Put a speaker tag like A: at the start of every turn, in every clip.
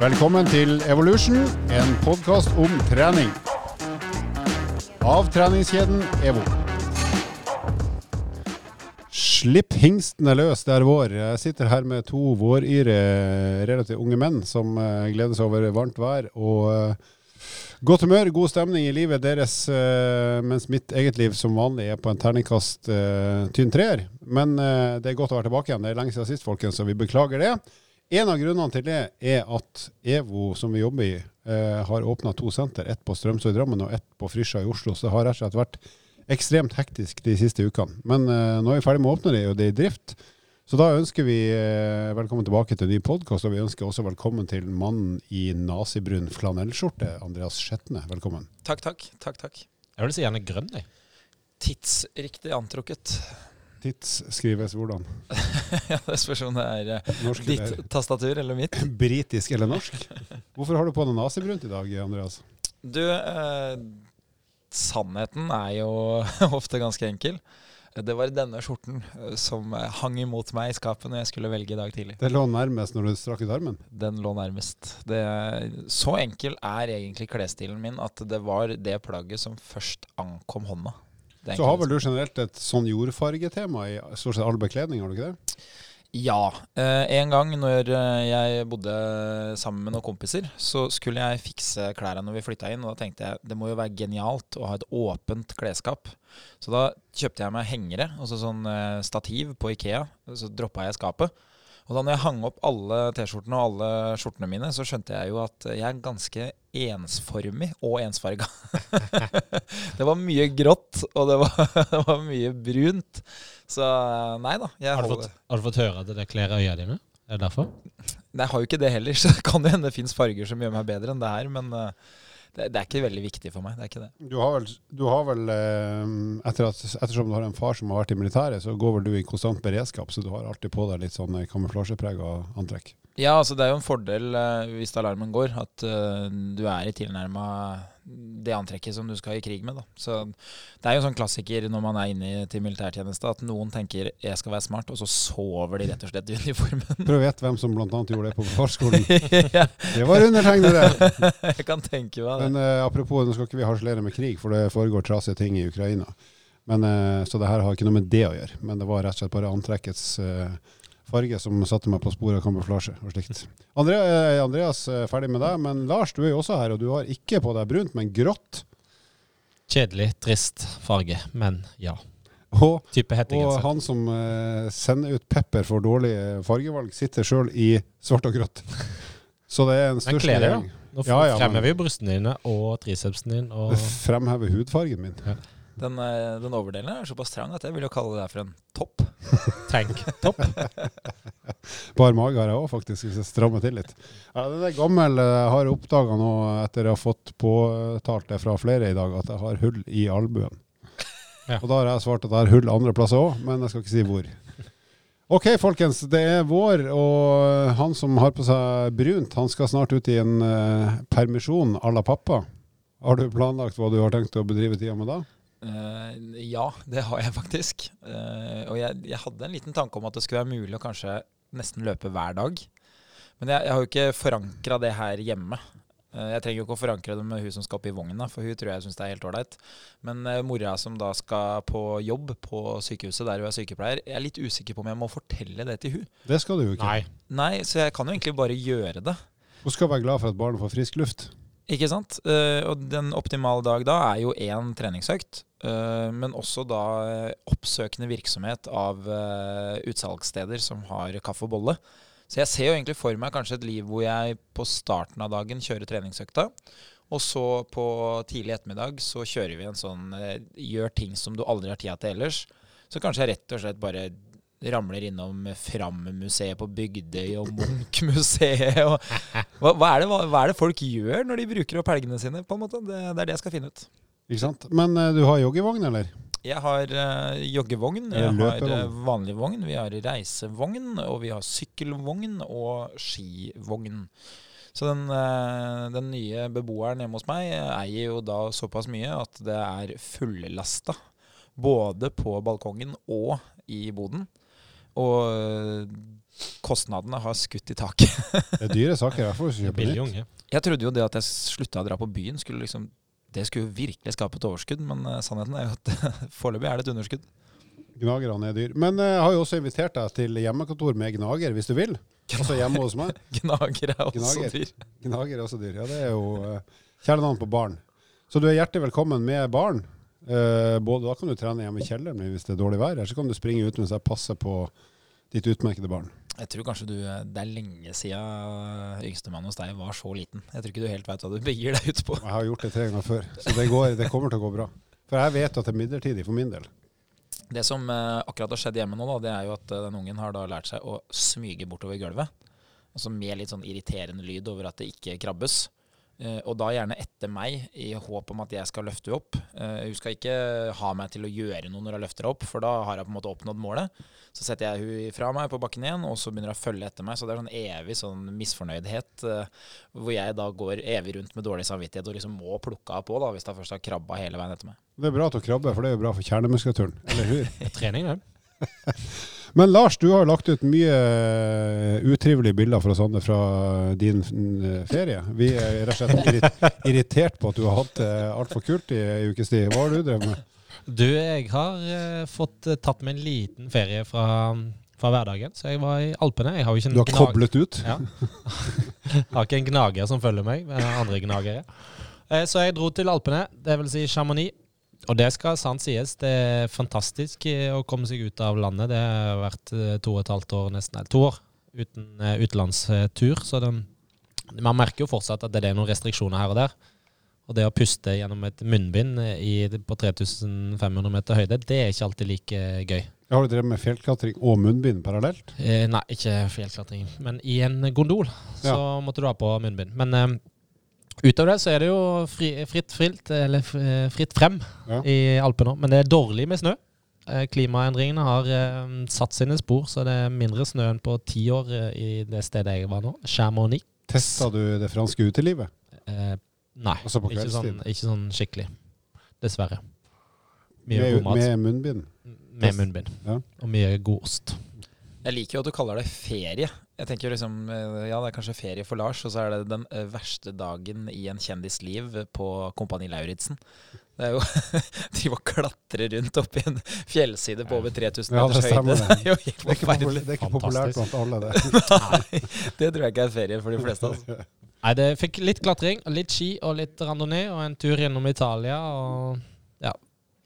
A: Velkommen til Evolution, en podkast om trening. Av treningskjeden EVO. Slipp hingstene løs, det er vår. Jeg sitter her med to våryre, relativt unge menn som eh, gleder seg over varmt vær og eh, godt humør, god stemning i livet deres, eh, mens mitt eget liv som vanlig er på en terningkast tynn treer. Men det er godt å være tilbake igjen. Det er lenge siden sist, folkens, så vi beklager det. En av grunnene til det er at EVO, som vi jobber i, har åpna to senter. Ett på Strømsø i Drammen og ett på Frisja i Oslo. Så det har rett og slett vært ekstremt hektisk de siste ukene. Men eh, nå er vi ferdig med å åpne det, og det er i drift. Så da ønsker vi eh, velkommen tilbake til en ny podkast, og vi ønsker også velkommen til mannen i nazibrun flanellskjorte, Andreas Skjetne. Velkommen.
B: Takk, takk. takk, takk.
C: Jeg vil si gjerne grønn, jeg.
B: Tidsriktig antrukket.
A: Tids skrives hvordan?
B: ja, Det spørs om det er uh, norsk ditt eller? tastatur eller mitt.
A: Britisk eller norsk? Hvorfor har du på deg nazibrunt i dag, Andreas?
B: Du, sannheten er jo ofte ganske enkel. Det var denne skjorten eh, som hang imot meg i skapet når jeg skulle velge i dag tidlig.
A: Det lå nærmest når du strakk ut armen?
B: Den lå nærmest. Det, så enkel er egentlig klesstilen min at det var det plagget som først ankom hånda.
A: Så har vel du generelt et sånn jordfargetema i stort sett all bekledning, har du ikke det?
B: Ja. Eh, en gang når eh, jeg bodde sammen med noen kompiser, så skulle jeg fikse klærne når vi flytta inn. Og da tenkte jeg det må jo være genialt å ha et åpent klesskap. Så da kjøpte jeg meg hengere, altså sånn eh, stativ på Ikea. Så droppa jeg skapet. Og da når jeg hang opp alle T-skjortene og alle skjortene mine, så skjønte jeg jo at jeg er ganske ensformig og ensfarga. det var mye grått, og det var, det var, mye brunt. Så nei da.
C: Har du, fått, har, du fått, høre at det kler øya dine? Er det derfor?
B: Nei, jeg har jo ikke det heller, så det kan jo hende det fins farger som gjør meg bedre enn det her. Men uh, det, det, er ikke veldig viktig for meg. det er ikke det.
A: Du har vel, du har vel eh, etter at, ettersom du har en far som har vært i militæret, så går vel du i konstant beredskap, så du har alltid på deg litt sånn eh, kamuflasjeprega antrekk?
B: Ja, altså det er jo en fordel uh, hvis alarmen går, at du er i tilnærma det antrekket som du skal i krig med. Da. Så Det er jo en sånn klassiker når man er inne til militærtjeneste, at noen tenker 'jeg skal være smart', og så sover de rett og slett i uniformen.
A: Prøv å gjette hvem som bl.a. gjorde det på forsvarskolen. ja. Det var undertegnede!
B: Jeg kan tenke meg det.
A: Men uh, apropos, nå skal ikke vi harselere med krig, for det foregår trasige ting i Ukraina. Men, uh, så det her har ikke noe med det å gjøre. Men det var rett og slett bare antrekkets uh, farge som satte meg på sporet av kamuflasje og slikt. Andrea, eh, Andreas er ferdig med deg, men Lars, du er jo også her, og du har ikke på deg brunt, men grått.
C: Kjedelig, trist farge, men ja.
A: Og, og han som uh, sender ut pepper for dårlig fargevalg, sitter sjøl i svart og grått. Så det er en største
C: gjeng. Nå ja, ja, fremhever vi brystene dine og tricepsen din. Og
A: fremhever hudfargen min. Ja.
B: Den, eh, den, overdelen er såpass trang at jeg vil jo kalle det for en topp.
C: Tank-topp.
A: Bar mage har jeg òg, faktisk, hvis jeg strammer til litt. Ja, den er gammel. Jeg har oppdaga nå, etter jeg har fått påtalt det fra flere i dag, at jeg har hull i albuen. Ja. Og da har jeg svart at jeg har hull andre plasser òg, men jeg skal ikke si hvor. Ok, folkens. Det er vår, og han som har på seg brunt, han skal snart ut i en uh, permisjon à la pappa. Har du planlagt hva du har tenkt å bedrive tida med da?
B: Uh, ja, det har jeg faktisk. Uh, og jeg, jeg, hadde en liten tanke om at det skulle være mulig å kanskje nesten løpe hver dag. Men jeg, jeg har jo ikke forankra det her hjemme. Uh, jeg trenger jo ikke å forankre det med hun som skal opp i vogna, for hun tror jeg syns det er helt ålreit. Men mora som da skal på jobb på sykehuset der hun er sykepleier, jeg er litt usikker på om jeg må fortelle det til hun.
A: Det skal du jo ikke.
B: Nei. Nei, så jeg kan jo egentlig bare gjøre det.
A: Hun skal være glad for at barnet får frisk luft.
B: Ikke sant? Uh, og den optimale dag da er jo én treningsøkt. Uh, men også da uh, oppsøkende virksomhet av utsalgssteder som har kaffe og bolle. Så jeg ser jo egentlig for meg kanskje et liv hvor jeg på starten av dagen kjører treningsøkta. Og så på tidlig ettermiddag så kjører vi en sånn gjør ting som du aldri har tida til ellers. Så kanskje jeg rett og slett bare ramler innom Fram-museet på Bygdøy og Munch-museet. Hva, hva, hva, er det folk gjør når de bruker opp helgene sine? på en måte? Det, det, er det jeg skal finne ut.
A: Ikke sant? Men uh, du har joggevogn, eller?
B: Jeg har uh, joggevogn, jeg har uh, vanlig vogn, vi har reisevogn, og vi har sykkelvogn og skivogn. Så den, den, nye beboeren hjemme hos meg eier jo da såpass mye at det er fullasta. Både på balkongen og i boden. Og kostnadene har skutt i taket.
A: Det er dyre saker. Jeg får kjøpe.
B: Jeg trodde jo det at jeg slutta å dra på byen, skulle liksom det skulle jo virkelig skape et overskudd, men øh, sannheten er jo at foreløpig er det et underskudd.
A: Gnagerne er dyr. Men eh, jeg har jo også invitert deg til hjemmekontor med gnager, hvis du vil. Altså hjemme hos meg.
B: Gnager er også
A: Gnager.
B: dyr.
A: Gnager er også dyr. Ja, det er jo uh, kjælenavn på barn. Så du er hjertelig velkommen med barn. Uh, både Da kan du trene hjemme i kjelleren hvis det er dårlig vær, eller så kan du springe ut mens jeg passer på ditt utmerkede barn.
B: Jeg tror kanskje du øh, Det er lenge siden yngstemann hos deg var så liten. Jeg tror ikke du helt veit hva du begir deg ut på.
A: Jeg har gjort det tre ganger før, så det, går, det kommer til å gå bra. For jeg vet at det er midlertidig for min del.
B: Det som eh, akkurat har skjedd hjemme nå, da, det er jo at eh, den ungen har da lært seg å smyge bortover gulvet. Altså med litt sånn irriterende lyd over at det ikke krabbes. Eh, og da gjerne etter meg, i håp om at jeg skal løfte opp. Eh, hun skal ikke ha meg til å gjøre noe når jeg løfter opp, for da har jeg på en måte oppnådd målet. Så setter jeg hun fra meg på bakken igjen, og så begynner hun å følge etter meg. Så det er sånn evig sånn misfornøydhet, eh, hvor jeg da går evig rundt med dårlig samvittighet og liksom må plukke henne på, da, hvis hun først har krabba hele veien etter meg.
A: Det er bra at hun krabber, for det er jo bra for kjernemuskulaturen. Eller hur?
C: Trening, det.
A: Men Lars, du har lagt ut mye eh, utrivelige bilder fra oss fra din mm, ferie. Vi er rett og slett irrit irritert på at du har hatt det altfor kult i ei ukes tid. Hva har du drevet med?
C: Du, jeg har eh, fått eh, tatt meg en liten ferie fra, fra hverdagen. Så jeg var i Alpene. Jeg har jo ikke en
A: Du har
C: gnag-
A: koblet ut?
C: Ja. Jeg har ikke en gnager som følger meg, men andre gnagere. Eh, Så jeg dro til Alpene, dvs. Si Chamonix. Og det skal sant sies, det er fantastisk eh, å komme seg ut av landet. Det har vært eh, to og et halvt år, nesten, eller to år uten eh, utenlandstur. Så det, man merker jo fortsatt at det er noen restriksjoner her og der. Og det å puste gjennom et munnbind i, på 3500 meter høyde, det er ikke alltid like gøy.
A: Har du drevet med fjellklatring og munnbind parallelt?
C: Eh, nei, ikke fjellklatring, men i en gondol så måtte du ha på munnbind. Men eh, utover det så er det jo fri, fritt, frilt, eller eh, fritt frem
A: Ja.
C: i Alpene. Men det er dårlig med snø. Eh, klimaendringene har eh, satt sine spor, så det er mindre snø enn på ti år i det stedet jeg var nå. Chamonix.
A: Testa du det franske utelivet?
C: Eh, nei,
A: Altså
C: ikke sånn, ikke sånn skikkelig. Dessverre. Mye
A: Med,
C: god mat.
A: med munnbind?
C: Med munnbind.
A: Ja.
C: Og mye god ost.
B: Jeg liker jo at du kaller det ferie. Jeg tenker jo liksom, eh, Ja, det er kanskje ferie for Lars, og så er det den eh, verste dagen i en kjendis liv på Kompani Lauritzen. Det er jo De og klatre rundt oppi en fjellside på over 3000
A: Ja,
B: meters
A: stemmer
B: høyde.
A: det.
B: Det er jo helt
A: Det er ikke,
B: forferdelig.
A: popul- det er ikke populært blant alle, det.
B: Nei, det tror jeg ikke er ferie for de fleste. Altså.
C: Nei, det fikk litt klatring, litt ski og litt randonee, og en tur gjennom Italia. Og ja,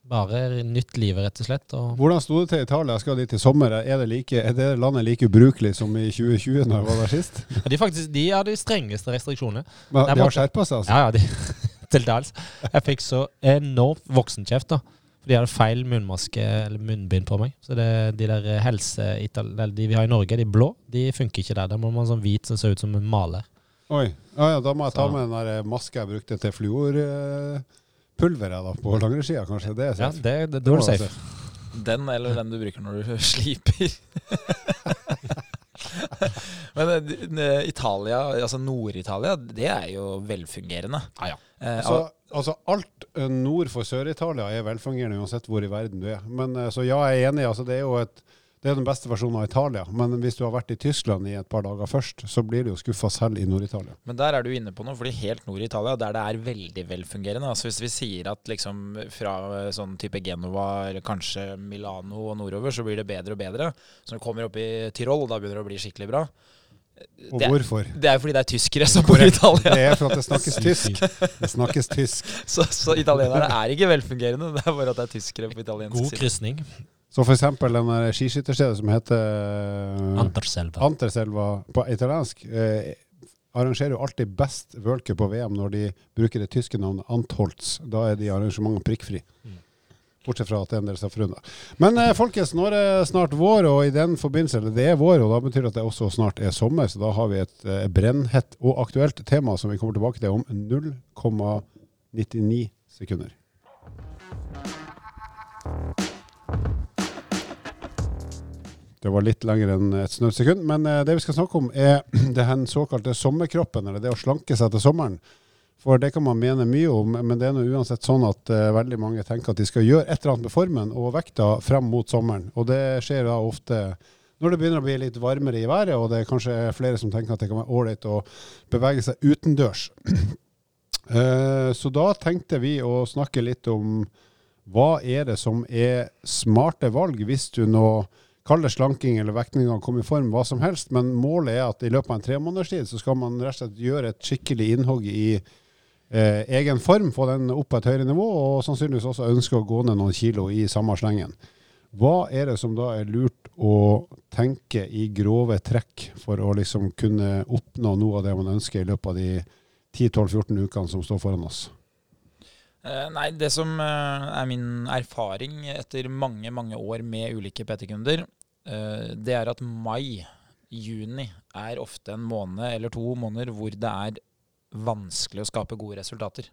C: bare nytt liv, rett og slett. Og
A: Hvordan sto det til Italia? Skal de til sommer. Er det, like, er det landet like ubrukelig som i 2020, når jeg var der sist?
C: Ja, de, faktisk, de har de strengeste restriksjonene.
A: Men de har skjerpa seg, altså?
C: Ja, ja, de, til dels. Jeg fikk så enormt voksenkjeft, da. For de hadde feil munnmaske eller munnbind på meg. Så det, de der helse de vi har i Norge, de blå, de funker ikke der. Da må man sånn hvit som ser ut som en maler.
A: Oi. Ja, ja, da må jeg ta
C: Så-
A: med den der maska jeg brukte til fluorpulveret da, på langrennsskia, kanskje. Det er
C: Ja,
A: safe.
C: det, det, da er du safe.
B: Den eller den du bruker når du sliper. Men eh, Italia, altså Nord-Italia, det er jo velfungerende.
C: Ja, ja.
B: Eh,
A: Altså, altså alt eh, nord for Sør-Italia er velfungerende uansett hvor i verden du er. Men eh, Så ja, jeg er enig. Altså, det er jo et, det er den beste versjonen av Italia. Men hvis du har vært i Tyskland i et par dager først, så blir du jo skuffa selv i Nord-Italia.
B: Men der er du inne på noe, fordi helt nord i Italia, der det er veldig velfungerende altså Hvis vi sier at liksom fra eh, sånn type Genova eller kanskje Milano og nordover, så blir det bedre og bedre. Så når du kommer opp i Tyrol, da begynner det å bli skikkelig bra.
A: Og
B: Det er,
A: hvorfor?
B: det er jo fordi det er tyskere som bor i Italia.
A: Det er for at det snakkes tysk. Det snakkes tysk.
B: Så, så italienere er ikke velfungerende, det er bare at det er tyskere på italiensk
C: God
B: side.
C: krysning.
A: Så eksempel den skiskytterstedet som heter eh,
C: Anterselva.
A: Anterselva på italiensk, eh, arrangerer jo alltid best worldcup på VM når de bruker det tyske navnet Antholz. Da er de arrangementene prikkfri.
C: Mm.
A: Bortsett fra at det er en del strafferunder. Men eh, folkens, nå er det snart vår, og i den forbindelse, eller det er vår, og da betyr det at det også snart er sommer, så da har vi et eh, brennhett og aktuelt tema som vi kommer tilbake til om 0,99 sekunder. Det var litt lenger enn et snøtt sekund, men eh, det vi skal snakke om er den såkalte sommerkroppen, eller det å slanke seg til sommeren. For det kan man mene mye om, men det er nå uansett sånn at uh, veldig mange tenker at de skal gjøre et eller annet med formen og vekta frem mot sommeren. Og det skjer da ofte når det begynner å bli litt varmere i været, og det er kanskje flere som tenker at det kan være ålreit å bevege seg utendørs. Uh, så da tenkte vi å snakke litt om hva er det som er smarte valg hvis du nå kaller slanking eller vekting og komme i form, hva som helst. Men målet er at i løpet av en tremånederstid så skal man rett og slett gjøre et skikkelig innhogg i eh, egen form, få den opp på et høyere nivå, og sannsynligvis også ønske å gå ned noen kilo i samme slengen. Hva er det som da er lurt å tenke i grove trekk for å liksom kunne oppnå noe av det man ønsker i løpet av de 10-12-14 ukene som står foran oss?
B: Eh, nei, det som eh, er min erfaring etter mange, mange år med ulike PT-kunder, eh, det er at mai, juni, er ofte en måned eller to måneder hvor det er vanskelig å skape gode resultater.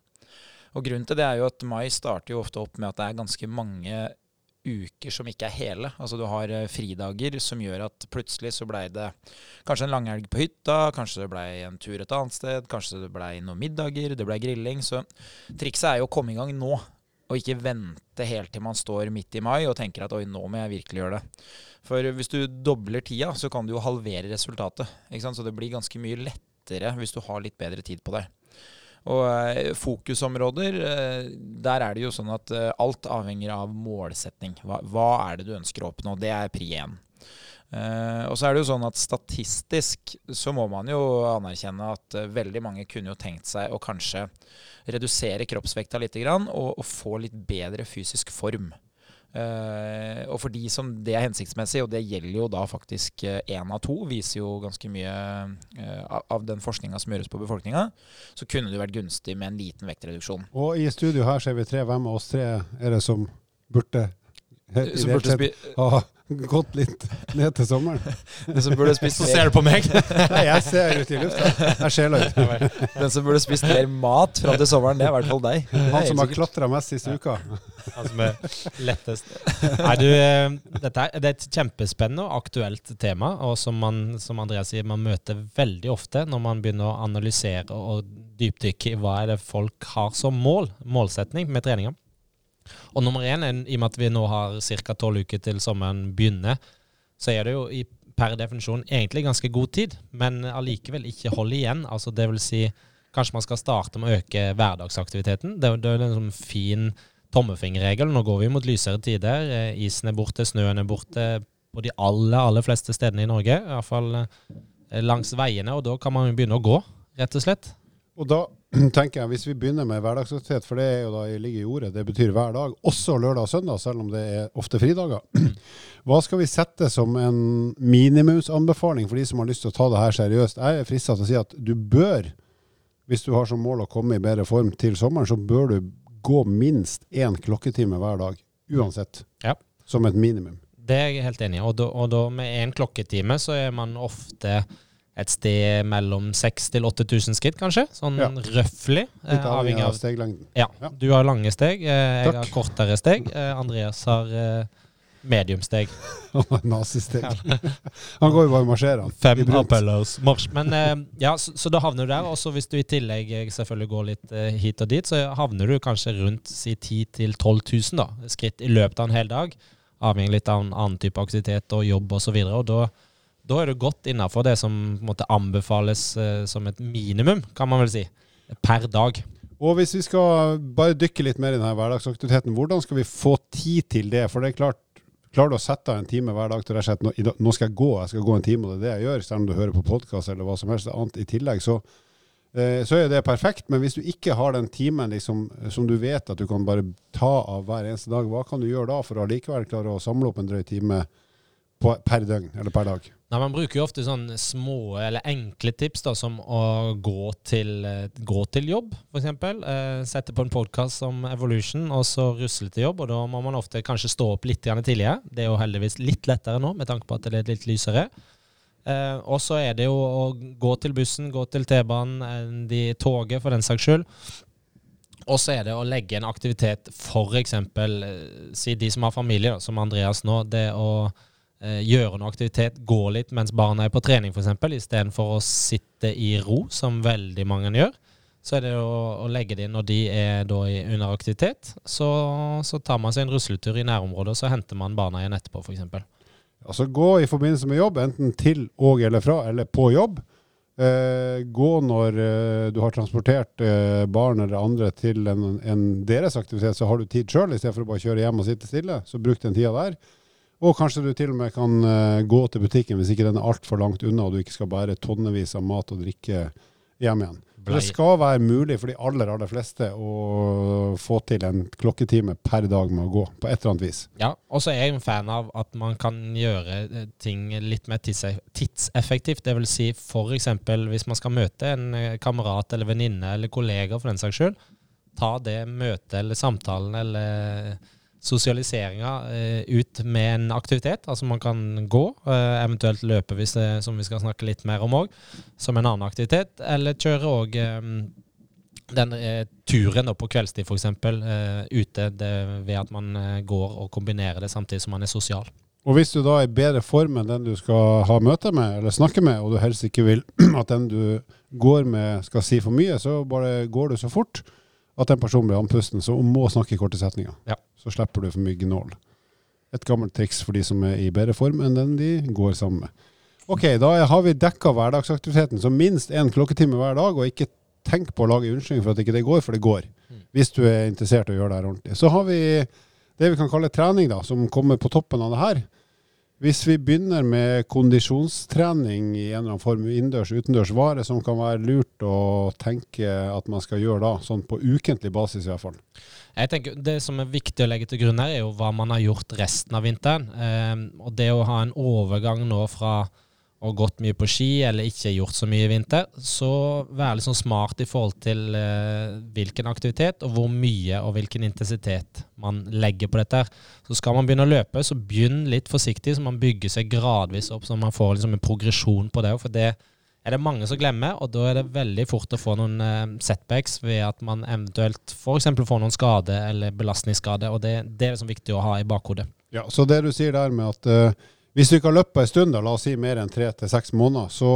B: Og Grunnen til det er jo at mai starter jo ofte opp med at det er ganske mange uker som ikke er hele. Altså du har eh, fridager som gjør at plutselig så blei det kanskje en langhelg på hytta, kanskje det blei en tur et annet sted, kanskje det blei noen middager, det blei grilling. Så trikset er jo å komme i gang nå, og ikke vente helt til man står midt i mai og tenker at oi, nå må jeg virkelig gjøre det. For hvis du dobler tida, så kan du jo halvere resultatet. Så det blir ganske mye lettere hvis du har litt bedre tid på deg. Og eh, fokusområder, eh, der er det jo sånn at eh, alt avhenger av målsetning. Hva, hva er det du ønsker å oppnå? Det er pri én. Uh, og så er det jo sånn at Statistisk så må man jo anerkjenne at uh, veldig mange kunne jo tenkt seg å kanskje redusere kroppsvekta litt grann, og, og få litt bedre fysisk form. Uh, og for de som det er hensiktsmessig, og det gjelder jo da faktisk én uh, av to, viser jo ganske mye uh, av den forskninga som gjøres på befolkninga, så kunne det vært gunstig med en liten vektreduksjon.
A: Og i studio her ser vi tre. Hvem av oss tre er det som burde,
B: som burde
A: ha gått litt ned til sommeren.
B: Den som burde spist
C: Så ser du på meg?
A: Nei, jeg ser ut i lufta. Jeg ser ut.
B: Den som burde spist mer mat fram til sommeren, det er i hvert fall deg.
A: Han som har klatra mest siste uka.
C: Han som er lettest. Nei, du, dette er, det er et kjempespennende og aktuelt tema, og som, man, som Andreas sier, man møter veldig ofte når man begynner å analysere og dypdykke i hva er det folk har som mål, målsetning med treninga. Og nummer én, i og med at vi nå har ca. tolv uker til sommeren begynner, så er det jo i, per definisjon egentlig ganske god tid, men allikevel ikke hold igjen. Altså det vil si, kanskje man skal starte med å øke hverdagsaktiviteten. Det, det er en sånn fin tommefingerregel. Nå går vi mot lysere tider. Eh, isen er borte, snøen er borte på de aller, aller fleste stedene i Norge. Iallfall eh, langs veiene, og da kan man begynne å gå, rett og slett.
A: Og da tenker jeg, Hvis vi begynner med hverdagsaktivitet, for det er jo da jeg ligger i ordet, det betyr hver dag, også lørdag og søndag, selv om det er ofte fridager. Hva skal vi sette som en minimumsanbefaling for de som har lyst til å ta det her seriøst? Jeg er frista til å si at du bør, hvis du har som mål å komme i bedre form til sommeren, så bør du gå minst én klokketime hver dag. Uansett.
C: Ja.
A: Som et minimum.
C: Det er jeg helt enig i. Og da, og da med én klokketime så er man ofte et sted mellom 6000 til 8000 skritt, kanskje. Sånn
A: Ja.
C: røftlig. eh,
A: Litt avhengig av steglengden.
C: Ja. Du har lange steg, eh, jeg
A: Takk.
C: har kortere steg. Eh, Andreas har mediumsteg.
A: Nazisteg. Han går jo bare og marsjerer. han.
C: Fem appellers marsj. Men eh, ja, så, så da havner du der. Og så hvis du i tillegg eh, selvfølgelig går litt eh, hit og dit, så havner du kanskje rundt si 10 000-12 000 da, skritt i løpet av en hel dag. Avhengig litt av en annen type aktivitet og jobb osv. Og, så og da, da er du godt innafor det som måte, anbefales eh, som et minimum, kan man vel si, per dag.
A: Og hvis vi skal bare dykke litt mer i denne hverdagsaktiviteten, hvordan skal vi få tid til det? For det er klart, klarer du å sette av en time hver dag til og slett, nå, nå skal jeg gå, jeg skal gå en time, og det er det jeg gjør, selv om du hører på podkast eller hva som helst annet i tillegg, så, eh, så er det perfekt. Men hvis du ikke har den timen liksom, som du vet at du kan bare ta av hver eneste dag, hva kan du gjøre da for å allikevel klare å samle opp en drøy time på, per døgn eller per dag?
C: Nei, Man bruker jo ofte sånne små eller enkle tips, da, som å gå til, eh, gå til jobb, f.eks. Eh, sette på en podkast som Evolution, og så rusle til jobb. og Da må man ofte kanskje stå opp litt tidligere. Det er jo heldigvis litt lettere nå, med tanke på at det er litt lysere. Eh, og så er det jo å gå til bussen, gå til T-banen, eh, de toget for den saks skyld. Og så er det å legge en aktivitet, f.eks. Eh, si de som har familie, da, som Andreas nå. det å gjøre noe aktivitet, gå litt mens barna er på trening f.eks., istedenfor å sitte i ro, som veldig mange gjør. Så er det å, å legge det inn når de er da i, under aktivitet. Så, så tar man seg en rusletur i nærområdet, og så henter man barna igjen etterpå, f.eks.
A: Altså gå i forbindelse med jobb, enten til og eller fra, eller på jobb. Eh, gå når eh, du har transportert eh, barn eller andre til en, en deres aktivitet, så har du tid sjøl, istedenfor å bare kjøre hjem og sitte stille. Så bruk den tida der. Og kanskje du til og med kan eh, gå til butikken hvis ikke den er altfor langt unna, og du ikke skal bære tonnevis av mat og drikke hjem igjen. Blei. det skal være mulig for de aller aller fleste å få til en klokketime per dag med å gå, på et eller annet vis.
C: Ja, og så er jeg en fan av at man kan gjøre eh, ting litt mer tidseffektivt. Det vil si f.eks. hvis man skal møte en eh, kamerat eller venninne eller kollega for den saks skyld, ta det møtet eller samtalen eller sosialiseringa eh, ut med en aktivitet. Altså man kan gå, eh, eventuelt løpe, hvis det, som vi skal snakke litt mer om òg, som en annen aktivitet. Eller kjøre òg eh, den turen på kveldstid, f.eks., eh, ute det, ved at man går og kombinerer det samtidig som man er sosial.
A: Og hvis du da er i bedre form enn den du skal ha møte med, eller snakke med, og du helst ikke vil at den du går med skal si for mye, så bare går du så fort at en person blir andpusten, så må snakke i korte setninger.
C: Ja.
A: Så slipper du for mye gnål. Et gammelt triks for de som er i bedre form enn den de går sammen med. Ok, da har vi dekka hverdagsaktiviteten, så minst én klokketime hver dag, og ikke tenk på å lage unnskyldning for at ikke det går, for det går.
C: Mm.
A: Hvis du er interessert i å gjøre det her ordentlig. Så har vi det vi kan kalle trening, da, som kommer på toppen av det her. Hvis vi begynner med kondisjonstrening i en eller annen form, innendørs, utendørs, hva er det som kan være lurt å tenke at man skal gjøre da, sånn på ukentlig basis i hvert fall?
C: Jeg tenker Det som er viktig å legge til grunn her, er jo hva man har gjort resten av vinteren. Eh, og det å ha en overgang nå fra ha gått mye på ski eller ikke gjort så mye i vinter, så vær litt sånn smart i forhold til eh, hvilken aktivitet og hvor mye og hvilken intensitet man legger på dette. her. Så skal man begynne å løpe, så begynn litt forsiktig, så man bygger seg gradvis opp, så man får liksom en progresjon på det. For det er det mange som glemmer, og da er det veldig fort å få noen eh, setbacks ved at man eventuelt f.eks. får noen skade eller belastningsskade, og det, det er liksom viktig å ha i bakhodet.
A: Ja, Så det du sier der med at eh, hvis du ikke har løpt på en stund, da, la oss si mer enn tre til seks måneder, så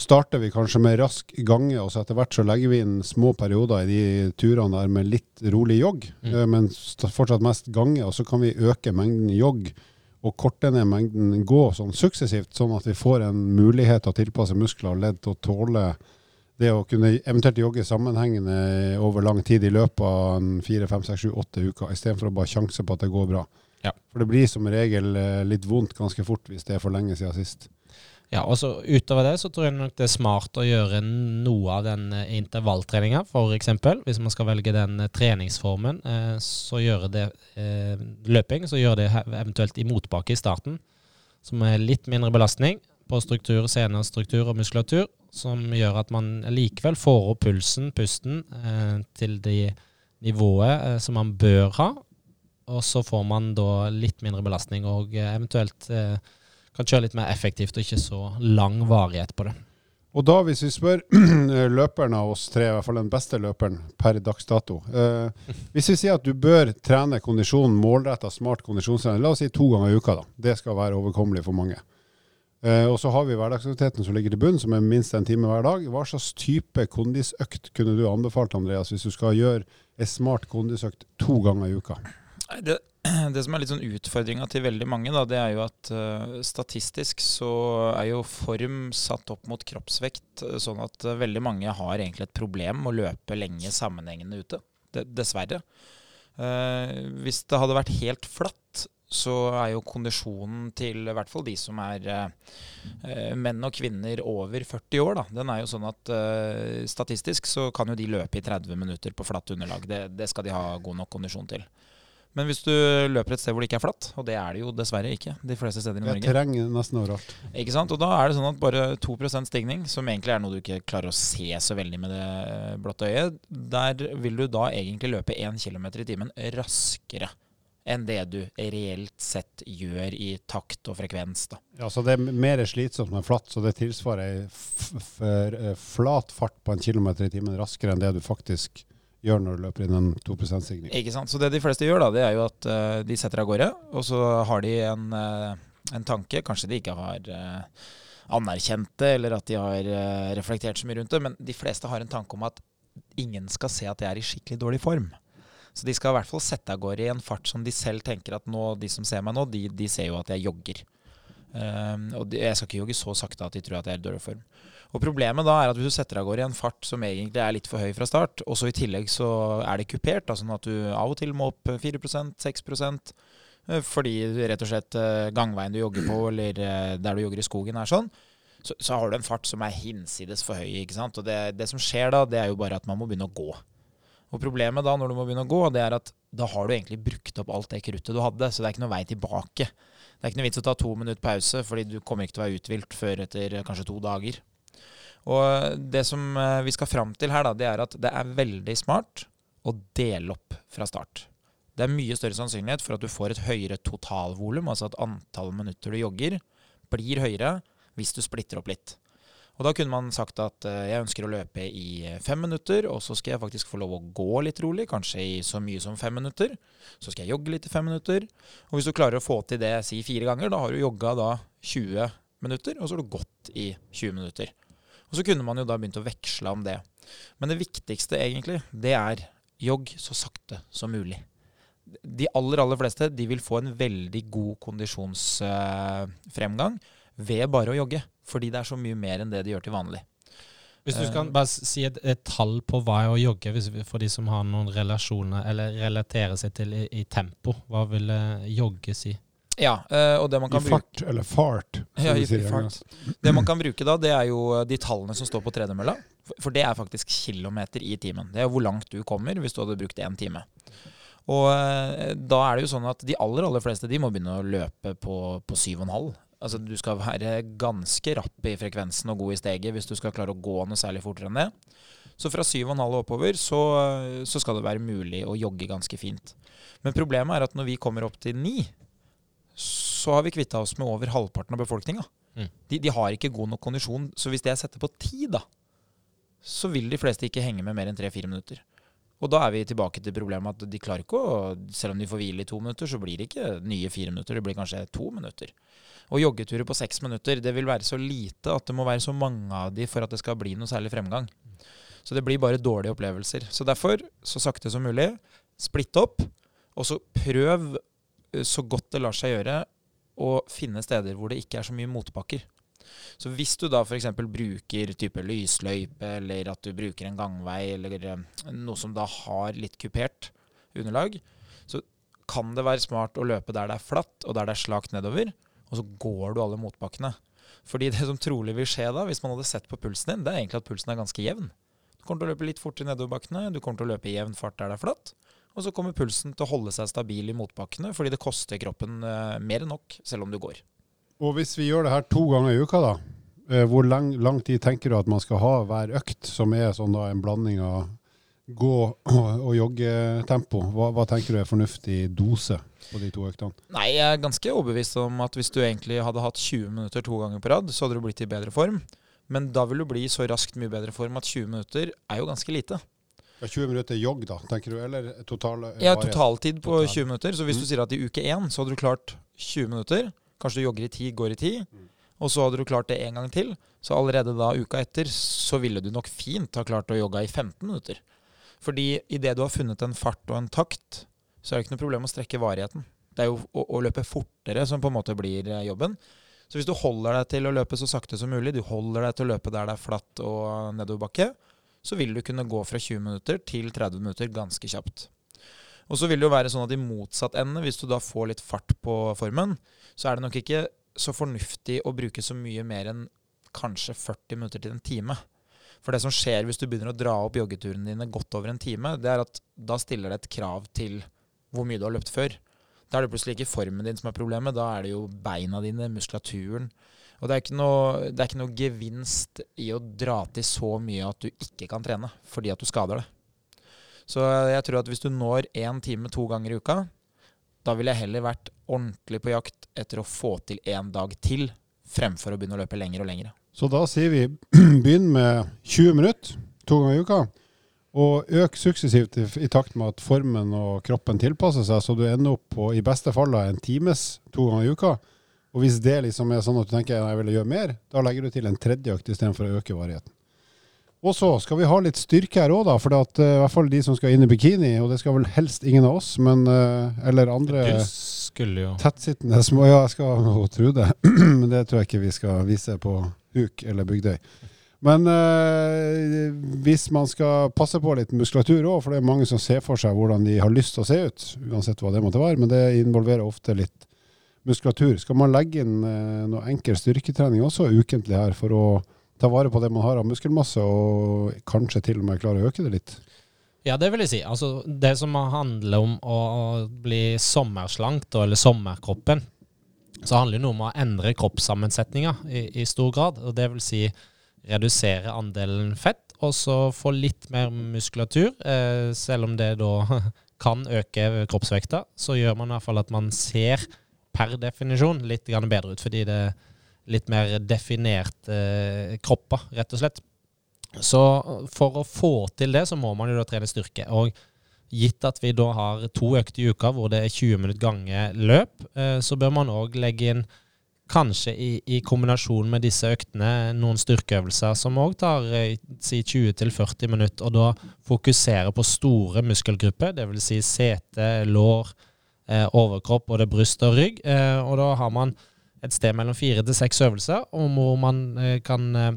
A: starter vi kanskje med rask gange, og så etter hvert så legger vi inn små perioder i de turene der med litt rolig jogg,
C: Mm.
A: eh, men fortsatt mest gange, og så kan vi øke mengden jogg og korte ned mengden gå sånn suksessivt, sånn at vi får en mulighet til å tilpasse muskler og ledd til å tåle det å kunne eventuelt jogge sammenhengende over lang tid i løpet av fire, fem, seks, sju, åtte uker, istedenfor å bare sjanse på at det går bra.
C: Ja.
A: For det blir som regel eh, litt vondt ganske fort hvis det er for lenge siden sist.
C: Ja, og så Utover det så tror jeg nok det er smart å gjøre noe av den eh, intervalltreninga, f.eks. Hvis man skal velge den eh, treningsformen, så gjøre det løping. Så gjøre det eventuelt i motbakke i starten, som er litt mindre belastning på struktur, senestruktur og muskulatur, som gjør at man likevel får opp pulsen, pusten, til det nivået som man bør ha. Og så får man da litt mindre belastning og eh, eventuelt eh, kan kjøre litt mer effektivt og ikke så lang varighet på det.
A: Og da, hvis vi spør løperen av oss tre, i hvert fall den beste løperen per dags dato eh, Hvis vi sier at du bør trene kondisjon, målretta, smart kondisjonstrening, la oss si to ganger i uka, da. Det skal være overkommelig for mange. Eh, og så har vi hverdagsaktiviteten som ligger til bunn, som er minst en time hver dag. Hva slags type kondisøkt kunne du anbefalt, Andreas, hvis du skal gjøre ei smart kondisøkt to ganger i uka?
B: Det, det som er litt sånn utfordringa til veldig mange, da, det er jo at uh, statistisk så er jo form satt opp mot kroppsvekt, eh, sånn at uh, veldig mange har egentlig et problem med å løpe lenge sammenhengende ute. Det, dessverre. Uh, hvis det hadde vært helt flatt, så er jo kondisjonen til i hvert fall de som er eh, menn og kvinner over 40 år, da, den er jo sånn at eh, statistisk så kan jo de løpe i 30 minutter på flatt underlag. Det, det skal de ha god nok kondisjon til. Men hvis du løper et sted hvor det ikke er flatt, og det er det jo dessverre ikke de fleste steder i Norge
A: Det er terreng nesten overalt.
B: ikke sant? Og da er det sånn at bare 2% stigning, som egentlig er noe du ikke klarer å se så veldig med det blotte øyet, der vil du da egentlig løpe 1 km i timen raskere enn det du reelt sett gjør i takt og frekvens. da.
A: Ja, så det er mer slitsomt med flatt, så det tilsvarer eh, flat fart på en kilometer i timen raskere enn det du faktisk gjør når du løper inn en 2 %-stigning.
B: Ikke sant? Så det de fleste gjør, da, det er jo at uh, de setter av gårde, og så har de en, uh, en tanke. Kanskje de ikke har uh, anerkjent det, eller at de har reflektert så mye rundt det, men de fleste har en tanke om at ingen skal se at de er i skikkelig dårlig form. Så de skal i hvert fall sette av gårde i en fart som de selv tenker at nå, de som ser meg nå, de, de ser jo at jeg jogger. Um, og jeg skal ikke jogge så sakte at de tror at jeg er i dårlig form. Og Problemet da er at hvis du setter av gårde i en fart som egentlig er litt for høy fra start, og så i tillegg så er det kupert, da, sånn at du av og til må opp 4% 6 eh, fordi rett og slett eh, gangveien du jogger på, eller eh, der du jogger i skogen, er sånn, så, så har du en fart som er hinsides for høy. ikke sant? Og det, det som skjer da, det er jo bare at man må begynne å gå. Og Problemet da når du må begynne å gå, det er at da har du egentlig brukt opp alt det kruttet du hadde. Så det er ikke noe vei tilbake. Det er ikke noe vits å ta to minutter pause, fordi du kommer ikke til å være uthvilt før etter eh, kanskje to dager. Og det som eh, vi skal fram til her, da, det er at det er veldig smart å dele opp fra start. Det er mye større sannsynlighet for at du får et høyere totalvolum, altså at antallet minutter du jogger, blir høyere hvis du splitter opp litt. Og da kunne man sagt at uh, jeg ønsker å løpe i eh, fem minutter, og så skal jeg faktisk få lov å gå litt rolig, kanskje i så mye som fem minutter. Så skal jeg jogge litt i fem minutter. Og hvis du klarer å få til det si fire ganger, da har du jogga da 20 minutter, og så har du gått i 20 minutter. Og så kunne man jo da begynt å veksle om det. Men det viktigste egentlig, det er jogg så sakte som mulig. De aller, aller fleste de vil få en veldig god kondisjonsfremgang ved bare å jogge. Fordi det er så mye mer enn det de gjør til vanlig.
C: Hvis du kan bare si et, et tall på hva er å jogge, hvis, for de som har noen relasjoner eller relaterer seg til i, i tempo, hva vil jogge si?
B: Ja, eh, og det man kan
A: I fart, eller fart.
B: Ja, i, i fart. Det man kan bruke da, det er jo de tallene som står på tredemølla. For det er faktisk kilometer i timen. Det er hvor langt du kommer hvis du hadde brukt én time. Og eh, da er det jo sånn at de aller aller fleste de må begynne å løpe på, på 7,5. Altså, du skal være ganske rapp i frekvensen og god i steget hvis du skal klare å gå noe særlig fortere enn det. Så fra 7,5 og oppover så, så, skal det være mulig å jogge ganske fint. Men problemet er at når vi kommer opp til 9, så har vi kvitta oss med over halvparten av befolkninga. Mm. De, de, har ikke god nok kondisjon, så hvis det jeg setter på 10, da, så vil de fleste ikke henge med mer enn 3-4 minutter. Og da er vi tilbake til problemet at de klarer ikke å Selv om de får hvile i to minutter, så blir det ikke nye fire minutter. Det blir kanskje to minutter. Og joggeturer på seks minutter, det vil være så lite at det må være så mange av de for at det skal bli noe særlig fremgang. Så det blir bare dårlige opplevelser. Så derfor, så sakte som mulig, splitt opp. Og så prøv eh, så godt det lar seg gjøre å finne steder hvor det ikke er så mye motbakker. Så hvis du da f.eks. bruker type lysløype, eller at du bruker en gangvei, eller eh, noe som da har litt kupert underlag, så kan det være smart å løpe der det er flatt, og der det er slakt nedover og så går du alle motbakkene. Fordi det som trolig vil skje da, hvis man hadde sett på pulsen din, det er egentlig at pulsen er ganske jevn. Du kommer til å løpe litt fort i nedoverbakkene, du kommer til å løpe i jevn fart der det er flatt. Og så kommer pulsen til å holde seg stabil i motbakkene, fordi det koster kroppen uh, mer enn nok, selv om du går.
A: Og hvis vi gjør det her to ganger i uka, da, uh, hvor lang, lang, tid tenker du at man skal ha hver økt, som er sånn da en blanding av gå- og joggetempo? Hva, hva tenker du er fornuftig dose? på de to øktene?
B: Nei, jeg er ganske overbevist om at hvis du egentlig hadde hatt 20 minutter to ganger på rad, så hadde du blitt i bedre form. Men da vil du bli så raskt mye bedre form at 20 minutter er jo ganske lite.
A: Ja, 20 minutter jogg, da, tenker du? Eller total
B: Ja, totaltid på total. 20 minutter. Så hvis mm. du sier at i uke én så hadde du klart 20 minutter, kanskje du jogger i ti, går i ti. mm. og så hadde du klart det en gang til, så allerede da uka etter så ville du nok fint ha klart å jogge i 15 minutter. Fordi idet du har funnet en fart og en takt, så er det ikke noe problem å strekke varigheten. Det er jo å, å, løpe fortere som på en måte blir eh, jobben. Så hvis du holder deg til å løpe så sakte som mulig, du holder deg til å løpe der det er flatt og nedoverbakke, så vil du kunne gå fra 20 minutter til 30 minutter ganske kjapt. Og så vil det jo være sånn at i motsatt ende, hvis du da får litt fart på formen, så er det nok ikke så fornuftig å bruke så mye mer enn kanskje 40 minutter til en time. For det som skjer hvis du begynner å dra opp joggeturene dine godt over en time, det er at da stiller det et krav til hvor mye du har løpt før. Da er det plutselig ikke formen din som er problemet, da er det jo beina dine, muskulaturen. Og det er, ikke noe, det er ikke noe gevinst i å dra til så mye at du ikke kan trene fordi at du skader det. Så jeg tror at hvis du når én time to ganger i uka, da ville jeg heller vært ordentlig på jakt etter å få til én dag til, fremfor å begynne å løpe lenger og lenger.
A: Så da sier vi begynn med 20 minutter to ganger i uka. Og øk suksessivt i, i, takt med at formen og kroppen tilpasser seg, så du ender opp på i beste fall en times to ganger i uka. Og hvis det liksom er sånn at du tenker at jeg vil gjøre mer, da legger du til en tredje økt istedenfor å øke varigheten. Og så skal vi ha litt styrke her òg, da. For at, uh, i hvert fall de som skal inn i bikini, og det skal vel helst ingen av oss, men uh, eller andre tettsittende små Ja, jeg skal jo tro det, men det tror jeg ikke vi skal vise på huk eller Bygdøy. Men uh, hvis man skal passe på litt muskulatur òg, for det er mange som ser for seg hvordan de har lyst til å se ut, uansett hva det måtte være, men det involverer ofte litt muskulatur. Skal man legge inn noe enkel styrketrening også ukentlig her for å ta vare på det man har av muskelmasse, og kanskje til og med klare å øke det litt?
C: Ja, det vil jeg si. Altså, det som handler om å bli sommerslank, eller sommerkroppen, så handler det om å endre kroppssammensetninga i, i, stor grad. og Det vil si redusere andelen fett, og så få litt mer muskulatur. Eh, selv om det da kan øke kroppsvekta, så gjør man i hvert fall at man ser per definisjon litt bedre ut, fordi det litt mer definert eh, kropper, rett og slett. Så for å få til det, så må man jo da trene styrke. Og gitt at vi da har to økter i uka hvor det er 20 minutter gange løp, eh, så bør man òg legge inn kanskje i, i, kombinasjon med disse øktene noen styrkeøvelser som òg tar eh, si 20-40 minutter, og da fokusere på store muskelgrupper, dvs. Si sete, lår, eh, overkropp, både bryst og rygg. Eh, og da har man et sted mellom fire til seks øvelser hvor man eh, kan eh,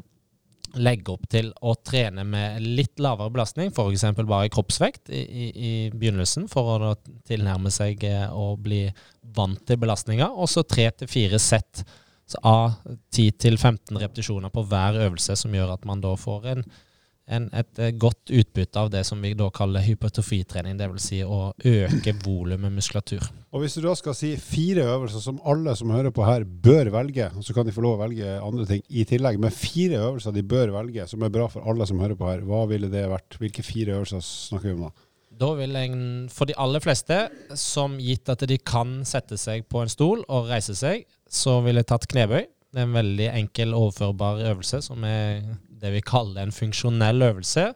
C: legge opp til å trene med litt lavere belastning, f.eks. bare kroppsvekt i, i, i, begynnelsen, for å tilnærme seg å bli vant til belastninga. Og så tre til fire sett av 10 til 15 repetisjoner på hver øvelse, som gjør at man da får en en, et eh, godt utbytte av det som vi da kaller hypertrofitrening, dvs. Si å øke volumet muskulatur.
A: Og Hvis du da skal si fire øvelser som alle som hører på her bør velge, så kan de få lov å velge andre ting i tillegg, men fire øvelser de bør velge som er bra for alle som hører på her, hva ville det vært? Hvilke fire øvelser snakker vi om da?
C: Da vil jeg, for de aller fleste, som gitt at de kan sette seg på en stol og reise seg, så ville jeg tatt knebøy. Det er en veldig enkel, overførbar øvelse som er det vi kaller en funksjonell øvelse,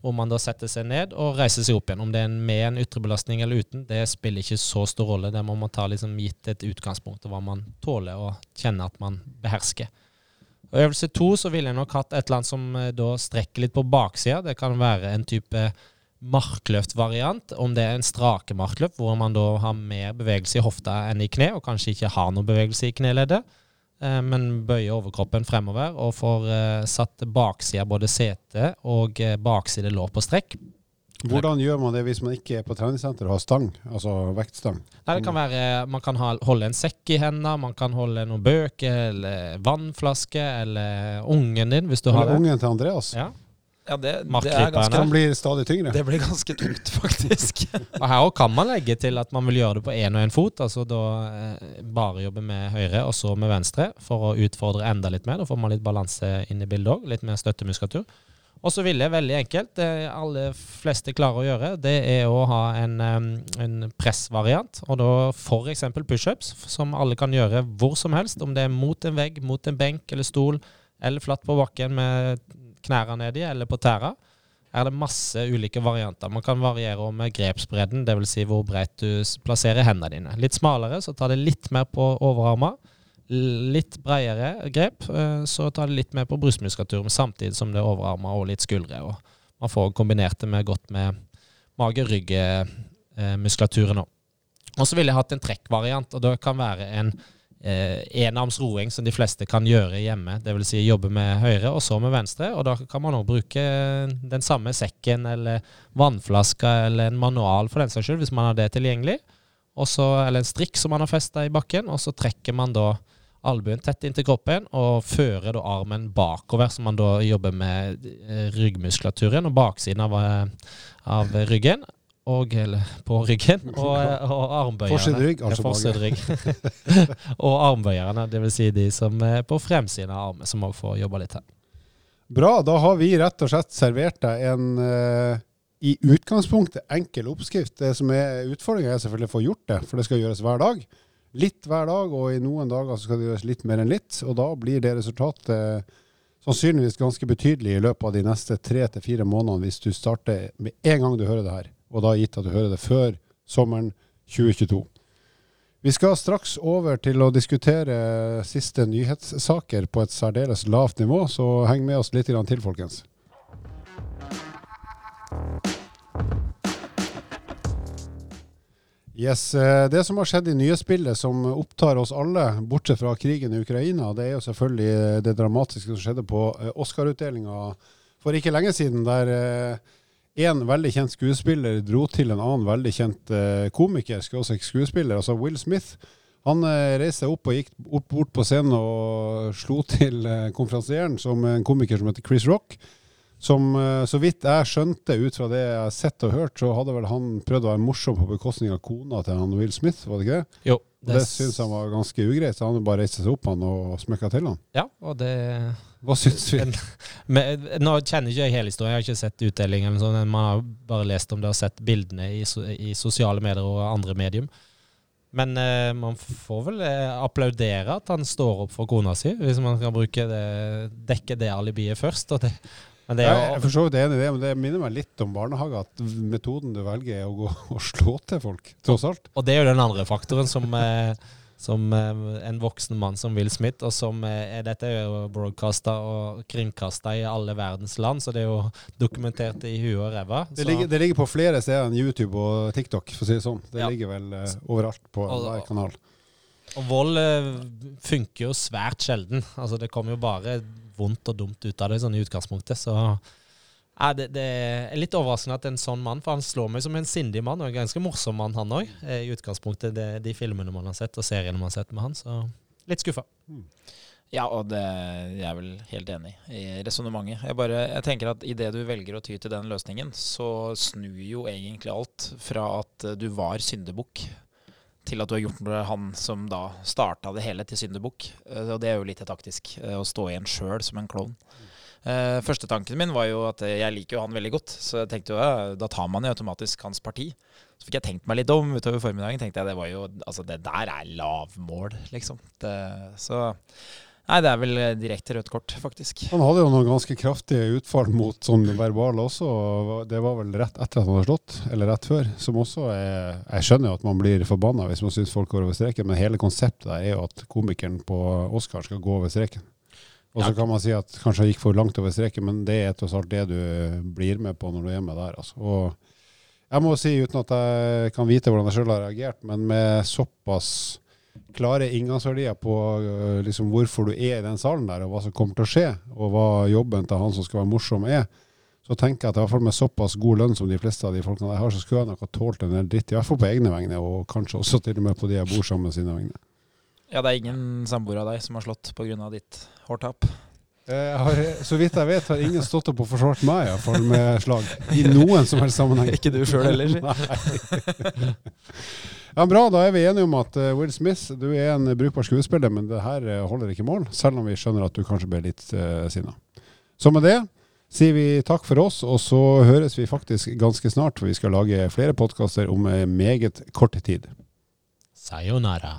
C: hvor man da setter seg ned og reiser seg opp igjen. Om det er med en ytre belastning eller uten, det spiller ikke så stor rolle. Det må man ta liksom gitt et utgangspunkt og hva man tåler og kjenner at man behersker. Og øvelse to så ville jeg nok hatt et eller annet som eh, da strekker litt på baksida. Det kan være en type markløftvariant, om det er en strake markløft, hvor man da har mer bevegelse i hofta enn i kne, og kanskje ikke har noe bevegelse i kneleddet. Eh, men bøyer overkroppen fremover og får eh, satt baksida både sete og eh, bakside lår på strekk.
A: Hvordan gjør man det hvis man ikke er på treningssenter og har stang, altså vektstang?
C: Nei, det kan være, Man kan holde en sekk i hendene, man kan holde noen bøker eller vannflaske, eller ungen din, hvis du eller har det.
A: Ungen til Andreas.
B: Ja. Ja, det, det er ganske,
A: det, blir stadig tyngre.
B: Det blir ganske tungt, faktisk.
C: og Her kan man legge til at man vil gjøre det på én og én fot. altså da eh, Bare jobbe med høyre og så med venstre for å utfordre enda litt mer. Da får man litt balanse inn i bildet òg. Litt mer støttemuskulatur. Og så vil jeg veldig enkelt, det alle fleste klarer å gjøre, det er å ha en, en pressvariant. Og da f.eks. pushups, som alle kan gjøre hvor som helst. Om det er mot en vegg, mot en benk eller stol, eller flatt på bakken med knærne nedi eller på tæra, er det masse ulike varianter. Man kan variere med grepsbredden, dvs. Si hvor bredt du plasserer hendene dine. Litt smalere, så tar det litt mer på overarmer. Litt bredere grep, eh, så tar det litt mer på brystmuskulatur, samtidig som det er overarmer og litt skuldre. Og man får kombinert det med godt med mage-rygg-muskulaturen òg. Og så ville jeg hatt en trekkvariant, og det kan være en eh, enarmsroing, som de fleste kan gjøre hjemme. Dvs. Si jobbe med høyre og så med venstre. Og da kan man òg bruke den samme sekken eller vannflaska eller en manual for den saks skyld, hvis man har det tilgjengelig. Også, eller en strikk som man har festa i bakken, og så trekker man da albuen tett inntil kroppen og fører da armen bakover, så man da jobber med eh, ryggmuskulaturen og baksiden av, eh, av ryggen og eller, på ryggen, og, og armbøyerne.
A: Forside rygg, altså
C: forside rygg. og armbøyerne, dvs. Si de som er på fremsiden av armen, som òg får jobba litt her.
A: Bra, da har vi rett og slett servert deg en uh, i utgangspunktet enkel oppskrift. Det som er utfordringa, er selvfølgelig å få gjort det, for det skal gjøres hver dag. Litt hver dag, og i noen dager skal det gjøres litt mer enn litt. Og da blir det resultatet uh, sannsynligvis ganske betydelig i løpet av de neste tre til fire månedene hvis du starter med en gang du hører det her og da gitt at du hører det før sommeren 2022. Vi skal straks over til å diskutere siste nyhetssaker på et særdeles lavt nivå, så heng med oss litt til, folkens. Yes, eh, Det som har skjedd i nyhetsbildet som opptar oss alle, bortsett fra krigen i Ukraina, det er jo selvfølgelig det dramatiske som skjedde på eh, Oscar-utdelinga for ikke lenge siden, der én veldig kjent skuespiller dro til en annen veldig kjent komiker, skråstrek skuespiller, altså Will Smith. Han reiste seg opp og gikk opp bort på scenen og slo til konferansieren, som en komiker som heter Chris Rock. Som eh, så vidt jeg skjønte ut fra det jeg har sett og hørt, så hadde vel han prøvd å være morsom på bekostning av kona til han Will Smith, var det ikke det?
C: Jo.
A: Det, og det syns han var ganske ugreit, så han bare reiste seg opp han og smekka til han.
C: Ja, og det
A: Hva syns vi?
C: Men, nå kjenner ikke jeg hele historien, jeg har ikke sett utdelingen, eller sånn, man har bare lest om det og sett bildene i, i sosiale medier og andre medium. Men eh, man får vel eh, applaudere at han står opp for kona si, hvis man kan bruke det, dekke det alibiet først. Og det,
A: men det er jo, jeg er for så vidt enig i det, men det minner meg litt om barnehage. At metoden du velger, er å gå og slå til folk, tross alt.
C: Og det er jo den andre faktoren som, eh, som eh, en voksen mann som Will Smith, og som eh, er dette er jo broadcasta og kringkasta i alle verdens land, så det er jo dokumentert i huet og ræva.
A: Det, det, ligger på flere steder enn YouTube og TikTok, for å si det sånn. Det ja. ligger vel overalt på hver kanal.
C: Og vold funker jo svært sjelden. Altså, det kommer jo bare vondt og dumt ut av det sånn i utgangspunktet. Så ja, det, det, er litt overraskende at en sånn mann, for han slår meg som en sindig mann, og en ganske morsom mann, han òg, eh, i utgangspunktet, det, de filmene man har sett, og seriene man har sett med han. Så litt skuffa. Mm.
B: Ja, og det, jeg er vel helt enig i resonnementet. Jeg, bare, jeg tenker at idet du velger å ty til den løsningen, så snur jo egentlig alt fra at du var syndebukk til at du har gjort han som da starta det hele, til syndebukk. Eh, og det er jo litt taktisk, eh, å stå igjen sjøl som en klovn. Uh, første tanken min var jo at jeg liker jo han veldig godt, så jeg tenkte jo ja, da tar man jo automatisk hans parti. Så fikk jeg tenkt meg litt om utover formiddagen. tenkte jeg Det var jo, altså det der er lavmål, liksom. Det, så Nei, det er vel eh, direkte rødt kort, faktisk.
A: Han hadde jo noen ganske kraftige utfall mot sånn verbale også. Det var vel rett etter at han hadde slått, eller rett før. Som også er Jeg skjønner jo at man blir forbanna hvis man syns folk går over streken, men hele konseptet der er jo at komikeren på Oscar skal gå over streken. Og så kan man si at kanskje han gikk for langt over streken, men det er tross alt det du blir med på når du er med der. Altså. Og jeg må si, uten at jeg kan vite hvordan jeg sjøl har reagert, men med såpass klare inngangsverdier på uh, liksom, hvorfor du er i den salen der, og hva som kommer til å skje, og hva jobben til han som skal være morsom, er, så tenker jeg at i hvert fall med såpass god lønn som de fleste av de folkene der har, så skulle jeg nok ha tålt en del dritt, i hvert fall på egne vegne, og kanskje også til og med på de jeg bor sammen med sine vegne.
B: Ja, det er ingen samboere av deg som har slått pga. ditt hårtap?
A: Har, så vidt jeg vet, har ingen stått opp og forsvart meg, iallfall med slag. I noen som helst sammenheng.
B: Ikke du sjøl heller, si.
A: Ja, Bra, da er vi enige om at uh, Will Smith, du er en brukbar skuespiller, men det her uh, holder ikke mål. Selv om vi skjønner at du kanskje ble litt uh, sinna. Så med det sier vi takk for oss, og så høres vi faktisk ganske snart. For vi skal lage flere podkaster om meget kort tid.
C: Sayonara.